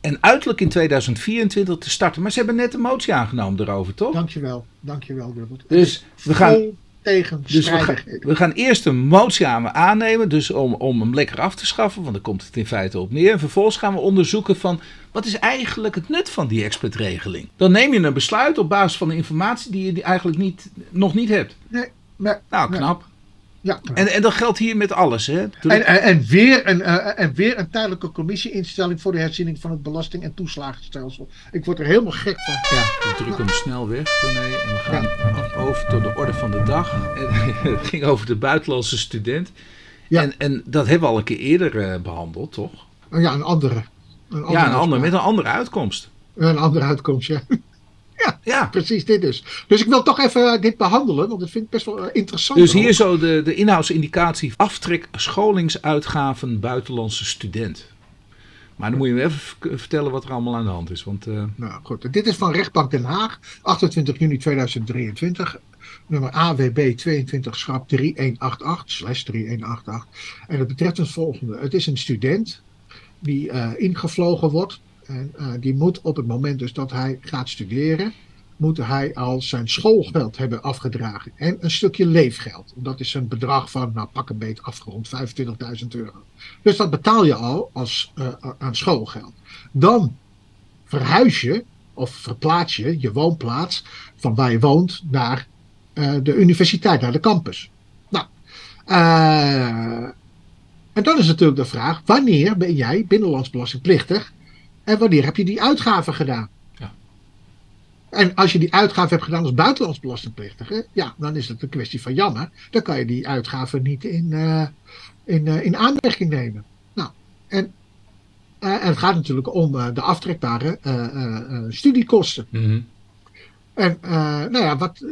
En uiterlijk in 2024 te starten. Maar ze hebben net een motie aangenomen erover, toch? Dankjewel, dankjewel, Wilbert. Dus we gaan, tegen dus we, gaan, strijdigheden. we gaan eerst een motie aan aannemen, dus om, om hem lekker af te schaffen, want daar komt het in feite op neer. En vervolgens gaan we onderzoeken van, wat is eigenlijk het nut van die expertregeling? Dan neem je een besluit op basis van de informatie die je die eigenlijk niet, nog niet hebt. Nee, nee, Nou, nee. Ja, En, en dat geldt hier met alles, hè? Toen- En, en, en weer een, eh, en weer een tijdelijke commissieinstelling voor de herziening van het belasting- en toeslagenstelsel. Ik word er helemaal gek van. Ja, we drukken hem snel weg, René. En we gaan over tot de orde van de dag. En, het ging over de buitenlandse student. Ja. En, en dat hebben we al een keer eerder eh, behandeld, toch? Ja, een andere. Een andere, ja, een ander, uitspraak. met een andere uitkomst. Een andere uitkomst, ja. Ja, Precies dit dus. Dus ik wil toch even eh, dit behandelen, want ik vind het best wel eh, interessant. dus hier ook. zo de, de inhoudsindicatie. Aftrek scholingsuitgaven buitenlandse student. Maar dan moet je me even vertellen wat er allemaal aan de hand is. Want eh, Nou goed, dit is van Rechtbank Den Haag, 28 juni 2023. Nummer AWB 22 schrap 3188 slash 3188. En het betreft het volgende. Het is een student die ingevlogen wordt. En eh, die moet op het moment dus dat hij gaat studeren, moet hij al zijn schoolgeld hebben afgedragen. En een stukje leefgeld. Dat is een bedrag van, nou pak een beet afgerond, 25.000 euro. Dus dat betaal je al als, eh, aan schoolgeld. Dan verhuis je of verplaats je je woonplaats van waar je woont naar eh, de universiteit, naar de campus. Nou, en dan is natuurlijk de vraag: wanneer ben jij binnenlandsbelastingplichtig en wanneer heb je die uitgave gedaan? Ja. En als je die uitgave hebt gedaan als buitenlandsbelastingplichtige, ja, dan is het een kwestie van jammer. Dan kan je die uitgave niet in, eh, in, eh, in aanmerking nemen. Nou, en en het gaat natuurlijk om de aftrekbare studiekosten. Mhm. En nou ja, wat,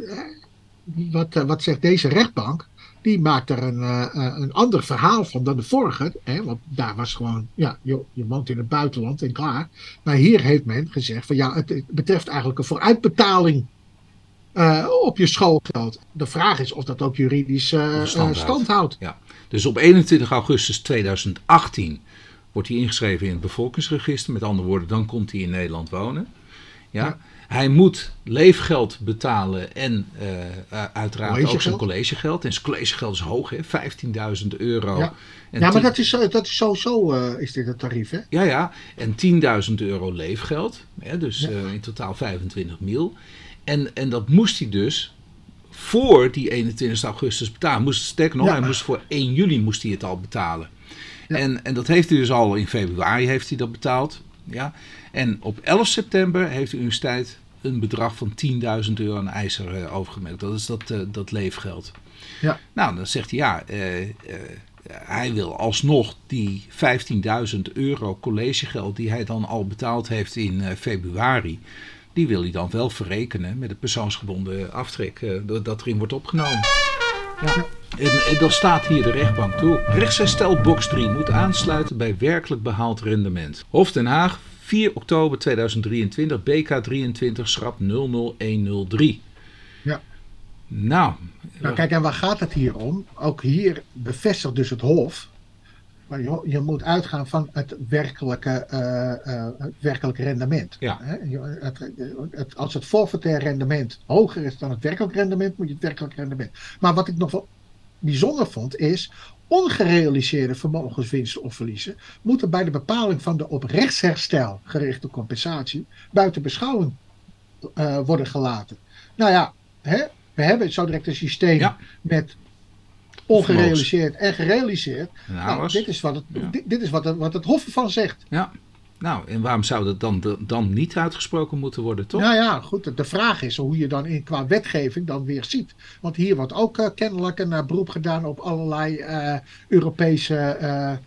wat, wat zegt deze rechtbank? Die maakt er een, een ander verhaal van dan de vorige. Hè? Want daar was gewoon, ja, je, je woont in het buitenland en klaar. Maar hier heeft men gezegd van ja, het betreft eigenlijk een vooruitbetaling uh, op je schoolgeld. De vraag is of dat ook juridisch uh, stand, stand, houdt. Ja. Dus op 21 augustus 2018 wordt hij ingeschreven in het bevolkingsregister. Met andere woorden, dan komt hij in Nederland wonen. Ja. ja. Hij moet leefgeld betalen en uh, uiteraard ook zijn collegegeld. En zijn collegegeld is hoog, 15.000 euro. Ja, ja maar dat is, dat is sowieso uh, is dit het tarief, hè? Ja, ja. En 10.000 euro leefgeld. Hè, dus ja. in totaal 25 mil. En, en dat moest hij dus voor die 21 augustus betalen. Moest, sterker nog, hij moest voor 1 juli moest hij het al betalen. En, en dat heeft hij dus al in februari heeft hij dat betaald. Ja. En op 11 september heeft de universiteit een bedrag van 10.000 euro aan IJzer uh, overgemerkt. Dat is dat, uh, dat leefgeld. Ja. Nou, dan zegt hij ja, uh, hij wil alsnog die 15.000 euro collegegeld die hij dan al betaald heeft in februari die wil hij dan wel verrekenen met het persoonsgebonden aftrek dat erin wordt opgenomen. Ja. En, en dan staat hier de rechtbank toe. Rechtsherstel box 3 moet aansluiten bij werkelijk behaald rendement. Hof Den Haag, 4 oktober 2023, BK 23, schrap 00103. Ja. Nou. nou, kijk, en waar gaat het hier om? Ook hier bevestigt dus het Hof maar je, je, moet uitgaan van het werkelijke, uh, het werkelijke rendement. Ja. Het, het, als het forfaitair rendement hoger is dan het werkelijk rendement, moet je het werkelijk rendement. Maar wat ik nog wel bijzonder vond, is ongerealiseerde vermogenswinsten of verliezen moeten bij de bepaling van de op rechtsherstel gerichte compensatie buiten beschouwing uh, worden gelaten. Nou ja, hè, we hebben zo direct een systeem ja. met ongerealiseerd en gerealiseerd. Nou, nou dit is, wat het, dit, is wat, het, wat het Hof ervan zegt. Ja. Nou, en waarom zou dat dan, dan niet uitgesproken moeten worden, toch? Nou ja, goed. De vraag is hoe je dan in, qua wetgeving dan weer ziet. Want hier wordt ook uh, kennelijk een uh, beroep gedaan op allerlei uh, Europese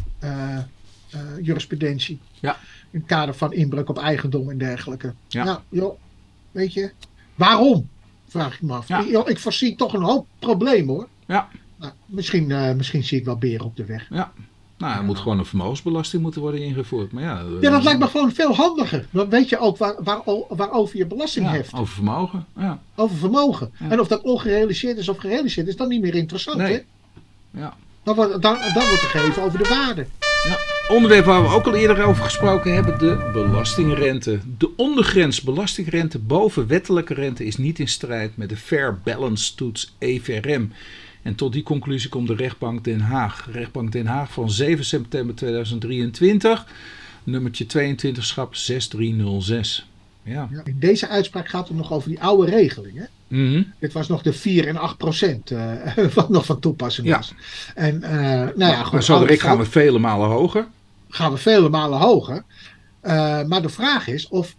jurisprudentie. Ja. In het kader van inbreuk op eigendom en dergelijke. Ja. Nou, joh, weet je, waarom? Vraag ik me af. Ja. Ik, ik voorzie toch een hoop problemen hoor. Ja. Nou, misschien, misschien zie ik wel beren op de weg. Ja. Nou, er moet gewoon een vermogensbelasting moeten worden ingevoerd. Maar ja, ja, dat lijkt me gewoon veel handiger. Dan weet je ook waar, waar, waarover je belasting ja, heft. Over vermogen. Ja. Over vermogen. Ja. En of dat ongerealiseerd is of gerealiseerd is, dan niet meer interessant. Nee. Hè? Ja. Dan, wordt, dan, dan wordt er gegeven over de waarde. Ja. Onderwerp waar we ook al eerder over gesproken hebben, de belastingrente. De ondergrens belastingrente boven wettelijke rente is niet in strijd met de Fair Balance toets EVRM. En tot die conclusie komt de rechtbank Den Haag. Rechtbank Den Haag van 7 september 2023, nummertje 22 schap 6306. Ja. ja. in deze uitspraak gaat het nog over die oude regeling. Hè? Mm -hmm. Dit was nog de 4 en 8 procent uh, wat nog van toepassing was. Ja. En uh, nou ja, goed. Maar zo direct gaan we vele malen hoger. Gaan we vele malen hoger. Uh, maar de vraag is of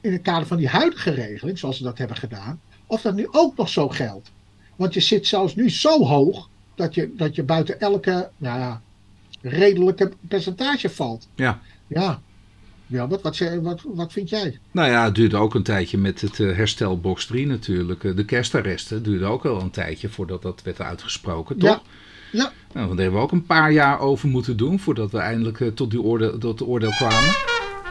in het kader van die huidige regeling, zoals ze dat hebben gedaan, of dat nu ook nog zo geldt. Want je zit zelfs nu zo hoog dat je, dat je buiten elke nou ja, redelijke percentage valt. Ja. Ja. Ja, wat, wat, wat, wat vind jij? Nou ja, het duurde ook een tijdje met het uh, herstel box 3 natuurlijk. Uh, de kerstarresten duurde ook al een tijdje voordat dat werd uitgesproken, toch? Ja. ja. Nou, daar hebben we ook een paar jaar over moeten doen voordat we eindelijk uh, tot, die oordeel, tot de oordeel kwamen.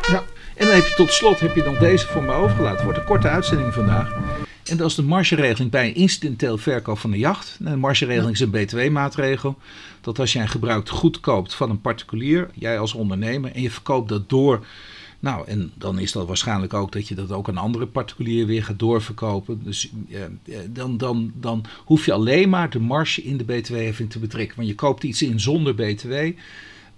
Ja. En dan heb je tot slot heb je nog deze voor me overgelaten. wordt een korte uitzending vandaag. En dat is de margeregeling bij een incidenteel verkoop van een jacht. De margeregeling is een btw-maatregel. Dat als jij een gebruikt goed koopt van een particulier, jij als ondernemer, en je verkoopt dat door. Nou, en dan is dat waarschijnlijk ook dat je dat ook aan andere particulier weer gaat doorverkopen. Dus eh, dan, dan, dan hoef je alleen maar de marge in de btw-heffing te betrekken. Want je koopt iets in zonder btw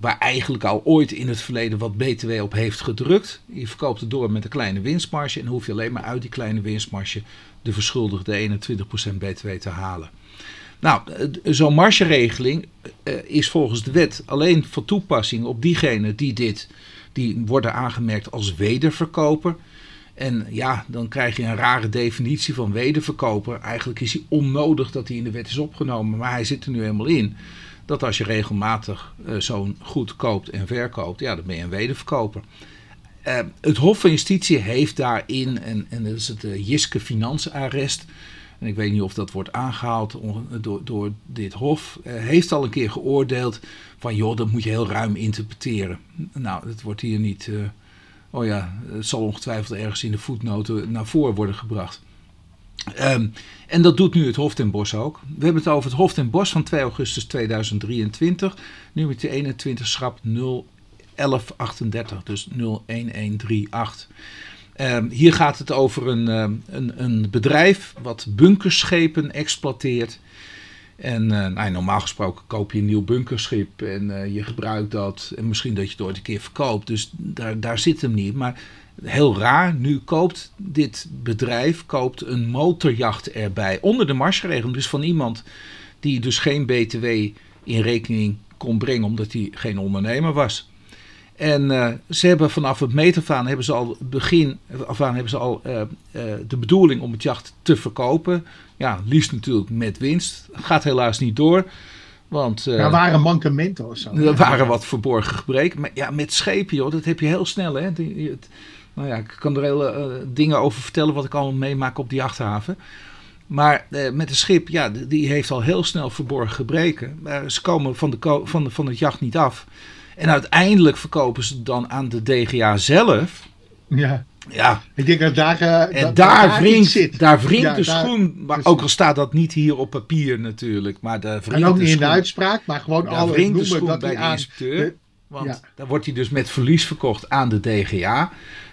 waar eigenlijk al ooit in het verleden wat BTW op heeft gedrukt. Je verkoopt het door met een kleine winstmarge en hoef je alleen maar uit die kleine winstmarge de verschuldigde 21% BTW te halen. Nou, zo'n margeregeling is volgens de wet alleen van toepassing op diegenen die dit die worden aangemerkt als wederverkoper. En ja, dan krijg je een rare definitie van wederverkoper. Eigenlijk is hij onnodig dat hij in de wet is opgenomen, maar hij zit er nu helemaal in dat als je regelmatig uh, zo'n goed koopt en verkoopt, ja, dan ben je een wederverkoper. Uh, het Hof van Justitie heeft daarin, en, en dat is het uh, Jiske Finansarrest, en ik weet niet of dat wordt aangehaald door, door dit Hof, heeft al een keer geoordeeld van joh, dat moet je heel ruim interpreteren. Nou, dat wordt hier niet, oh ja, het zal ongetwijfeld ergens in de voetnoten naar voren worden gebracht. Um, en dat doet nu het Hof ten Bos ook. We hebben het over het Hof ten Bos van 2 augustus 2023. nummer 21 schrap 01138, dus 01138. Um, hier gaat het over een, um, een, een, bedrijf wat bunkerschepen exploiteert. En uh, nou, normaal gesproken koop je een nieuw bunkerschip en uh, je gebruikt dat. En misschien dat je het ooit een keer verkoopt. Dus daar, daar zit hem niet. Maar heel raar, nu koopt dit bedrijf koopt een motorjacht erbij. Onder de marsregel, dus van iemand die dus geen BTW in rekening kon brengen omdat hij geen ondernemer was. En uh, ze hebben vanaf het metervaan hebben ze al begin af aan hebben ze al uh, uh, de bedoeling om het jacht te verkopen. Ja, liefst natuurlijk met winst. Gaat helaas niet door. Want, er waren mankementen of zo. Er waren wat verborgen gebreken. Maar ja, met schepen, joh, dat heb je heel snel. Hè? Die, het, nou ja, ik kan er hele dingen over vertellen wat ik al meemaak op die jachthaven. Maar met een schip, ja, die heeft al heel snel verborgen gebreken. Maar ze komen van, de van, de, van het jacht niet af. En uiteindelijk verkopen ze dan aan de DGA zelf. Ja. Ja. Ik denk dat daar, uh, en dat, daar, daar wringt, zit. daar wringt Ja, de daar- schoen. Maar precies. ook al staat dat niet hier op papier natuurlijk. Maar daar En ook de niet in de uitspraak, maar gewoon Daar al het wringt de noemen schoen dat bij de inspecteur. de- Want Ja. dan wordt hij dus met verlies verkocht aan de DGA.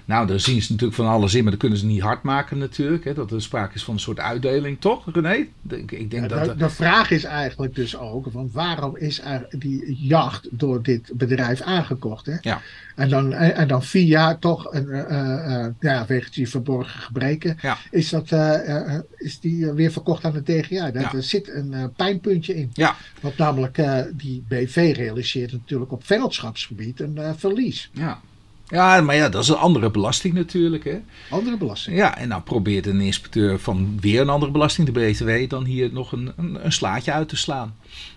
Nou, daar zien ze natuurlijk van alles in, maar dat kunnen ze niet hard maken natuurlijk. Hè, dat er sprake is van een soort uitdeling, toch René? Ik, ik denk Ja, dat... de, de vraag is eigenlijk dus ook: van waarom is er die jacht door dit bedrijf aangekocht? Hè? Ja. En, dan, en, en dan via toch, een, eh, eh, eh, ja, wegens die verborgen gebreken, Ja. is, dat, eh, eh, is die eh, weer verkocht aan de DGA. Daar Ja. zit een eh, pijnpuntje in. Ja. Want namelijk eh, die BV realiseert natuurlijk op vennootschapsgebied een eh, verlies. ja. Ja, maar ja, dat is een andere belasting natuurlijk. Hè? Andere belasting. Ja, en nou probeert een inspecteur van weer een andere belasting, de BTW, dan hier nog een, een, een slaatje uit te slaan.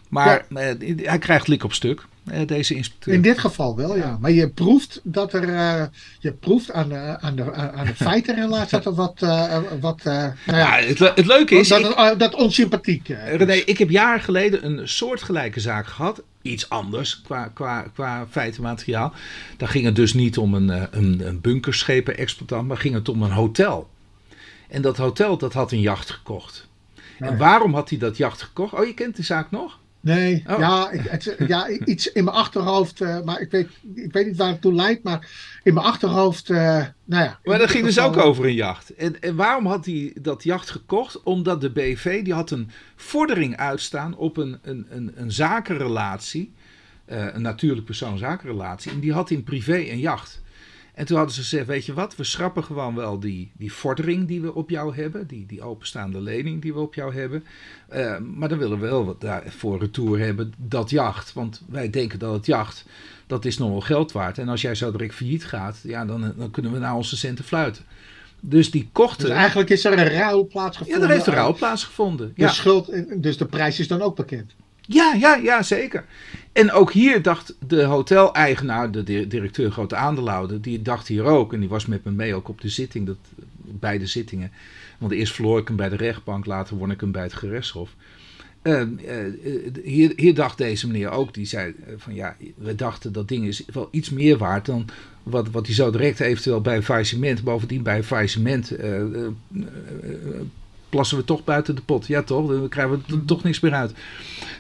Maar eh, hij krijgt lik op stuk, deze inspecteur. In dit geval wel, ja. Maar je proeft dat er, eh, je proeft aan de, aan de, aan de feitenrelatie dat er wat, eh, wat eh, nou ja, het, le- het leuke is, dat, ik- eh, dat onsympathiek. eh, René, ik heb jaren geleden een soortgelijke zaak gehad. Iets anders qua, qua, qua feitenmateriaal. Daar ging het dus niet om een, eh, een, een bunkerschepen-exploitant, maar ging het om een hotel. En dat hotel dat had een jacht gekocht. En waarom had hij dat jacht gekocht? Oh, je kent die zaak nog? Nee, Oh. ja, ik, het, ja, iets in mijn achterhoofd, eh, maar ik weet, ik weet niet waar het toe leidt, maar in mijn achterhoofd, eh, nou ja. Maar dat ging dus ook over. een jacht. En, en waarom had hij dat jacht gekocht? Omdat de BV die had een vordering uitstaan op een, een, een, een zakenrelatie. eh, een natuurlijk persoon-zakenrelatie. En die had in privé een jacht. En toen hadden ze gezegd, weet je wat, we schrappen gewoon wel die, die vordering die we op jou hebben. Die, die openstaande lening die we op jou hebben. Eh, maar dan willen we wel wat daarvoor retour hebben, dat jacht. Want wij denken dat het jacht, dat is nog wel geld waard. En als jij zo direct failliet gaat, ja, dan, dan kunnen we naar onze centen fluiten. Dus die kochten... Dus eigenlijk is er een ruil ja, plaatsgevonden. er heeft een ruil plaatsgevonden. De Ja. schuld, dus de prijs is dan ook bekend. Ja, ja, ja, zeker. En ook hier dacht de hoteleigenaar, de di- directeur grote aandeelhouder, die dacht hier ook, en die was met me mee ook op de zitting, dat, beide zittingen. Want eerst verloor ik hem bij de rechtbank, later won ik hem bij het gerechtshof. Eh, eh, eh, hier, hier dacht deze meneer ook, die zei eh, van ja, we dachten dat ding is wel iets meer waard dan wat, wat hij zo direct eventueel bij een faillissement, bovendien bij een faillissement, eh, plassen we toch buiten de pot. Ja toch, dan krijgen we er toch niks meer uit.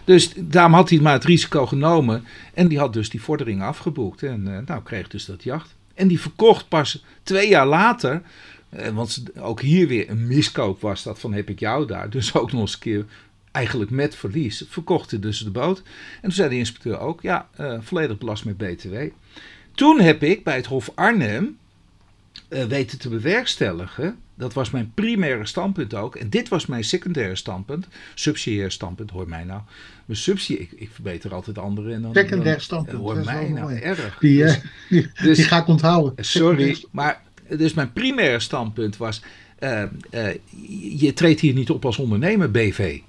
Dus daarom had hij maar het risico genomen. En die had dus die vordering afgeboekt. En eh, nou kreeg dus dat jacht. En die verkocht pas twee jaar later. eh, want ook hier weer een miskoop was dat van heb ik jou daar. Dus ook nog eens een keer eigenlijk met verlies. Verkocht hij dus de boot. En toen zei de inspecteur ook. Ja, eh, volledig belast met btw. Toen heb ik bij het Hof Arnhem eh, weten te bewerkstelligen. Dat was mijn primaire standpunt ook. En dit was mijn secundaire standpunt. Subsidiair standpunt, hoor mij nou. Mijn subsidie, ik, ik verbeter altijd anderen. En dan, Secundair standpunt, Hoor dat mij nou mooi. erg. Die, Dus- eh, die, dus- die ga ik onthouden. Sorry, maar dus mijn primaire standpunt was: eh, eh, je treedt hier niet op als ondernemer, BV.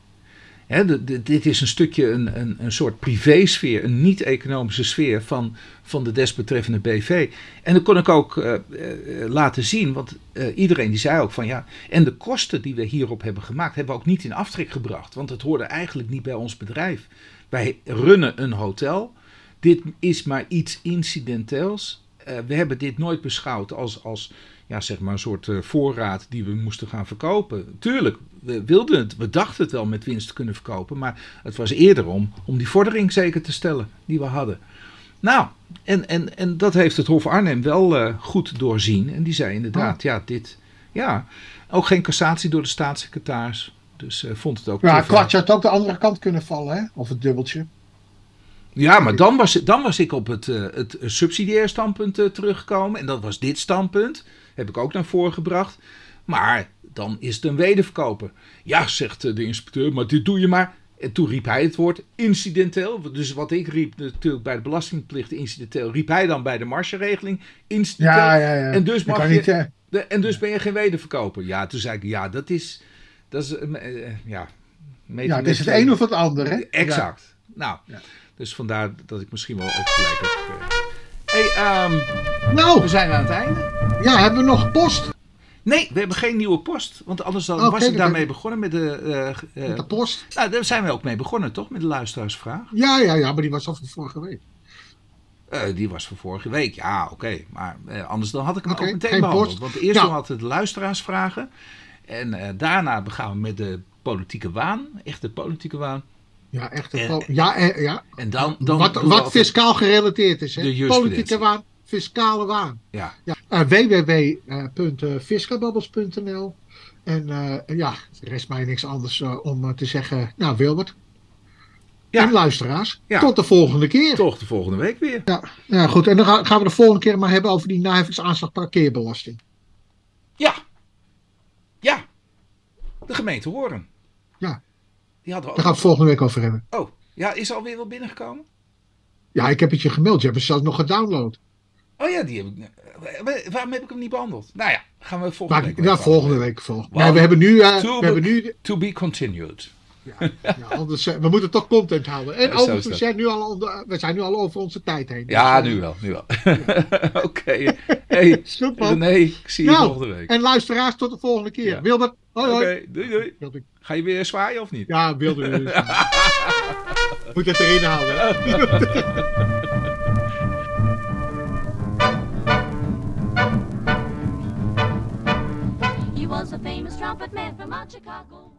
Dit is een stukje een, een, een soort privésfeer, een niet-economische sfeer van, van de desbetreffende BV. En dat kon ik ook uh, uh, laten zien, want uh, iedereen die zei ook van ja, en de kosten die we hierop hebben gemaakt, hebben we ook niet in aftrek gebracht, want het hoorde eigenlijk niet bij ons bedrijf. Wij runnen een hotel. Dit is maar iets incidenteels. We hebben dit nooit beschouwd als, als ja, zeg maar een soort voorraad die we moesten gaan verkopen. Tuurlijk, we wilden het, we dachten het wel met winst te kunnen verkopen, maar het was eerder om, om die vordering zeker te stellen die we hadden. Nou, en, en, en dat heeft het Hof Arnhem wel uh, goed doorzien. En die zei inderdaad, oh. ja, dit, ja, ook geen cassatie door de staatssecretaris. Dus uh, vond het ook. Ja, kwartje had ook de andere kant kunnen vallen, hè? Of het dubbeltje. Ja, maar dan was, dan was ik op het, uh, het subsidiair standpunt teruggekomen. En dat was dit standpunt. Heb ik ook naar voren gebracht. Maar dan is het een wederverkoper. Ja, zegt de inspecteur, maar dit doe je maar. En toen riep hij het woord incidenteel. Dus wat ik riep natuurlijk bij de belastingplicht incidenteel, riep hij dan bij de margeregeling incidenteel. Ja, ja, ja. En dus, mag je, niet, de, en dus ben je geen wederverkoper. Ja, toen zei ik, ja, dat is, dat is ja. Ja, het is het een of het ander, hè? Exact. Nou, ja. Dus vandaar dat ik misschien wel ook gelijk heb. Hey, um, nou, we zijn aan het einde. Ja, hebben we nog post? Nee, we hebben geen nieuwe post. Want anders dan oh, was ik daarmee begonnen met de... Uh, uh, met de post? Nou, daar zijn we ook mee begonnen, toch? Met de luisteraarsvraag. Ja, ja, ja, maar die was al van vorige week. Uh, die was van vorige week, ja, oké. Okay. Maar anders dan had ik hem okay, ook meteen behandeld. Post. Want eerst ja. had het de luisteraarsvragen. En daarna gaan we met de politieke waan. Echte politieke waan. Ja, echt. En, ja, ja. En dan, dan wat, wat fiscaal gerelateerd is. Hè? Politieke waan fiscale waan. Ja. ja. Uh, www.fiscababbels.nl En uh, ja, er rest mij niks anders uh, om te zeggen. Nou, Wilbert. Ja. En luisteraars. Ja. Tot de volgende keer. Tot de volgende week weer. Ja, ja goed. En dan gaan we de volgende keer maar hebben over die naheffingsaanslag parkeerbelasting. Ja. Ja. De gemeente Horen. Ja. Die hadden we Daar gaan we het volgende week over hebben. Oh, ja, is er alweer wat binnengekomen? Ja, ik heb het je gemeld. Je hebt het zelfs nog gedownload. Oh ja, die heb ik. Waarom heb ik hem niet behandeld? Nou ja, gaan we volgende week. Ja, volgende week. Volgende. Nee, we hebben nu. Uh, to, we hebben nu to be continued. Ja, ja, anders, we moeten toch content houden. En overigens, we zijn, nu al onder, we zijn nu al over onze tijd heen. Ja, dus, nu wel. Nu wel. Ja. Oké. Okay. Hey, nee, ik zie je nou, volgende week. En luisteraars, tot de volgende keer. Ja. Wilbert, hoi hoi. Oké, okay, doei doei. Ga je weer zwaaien of niet? Ja, wilde weer. Moet het erin houden. was a famous trumpet man from out Chicago.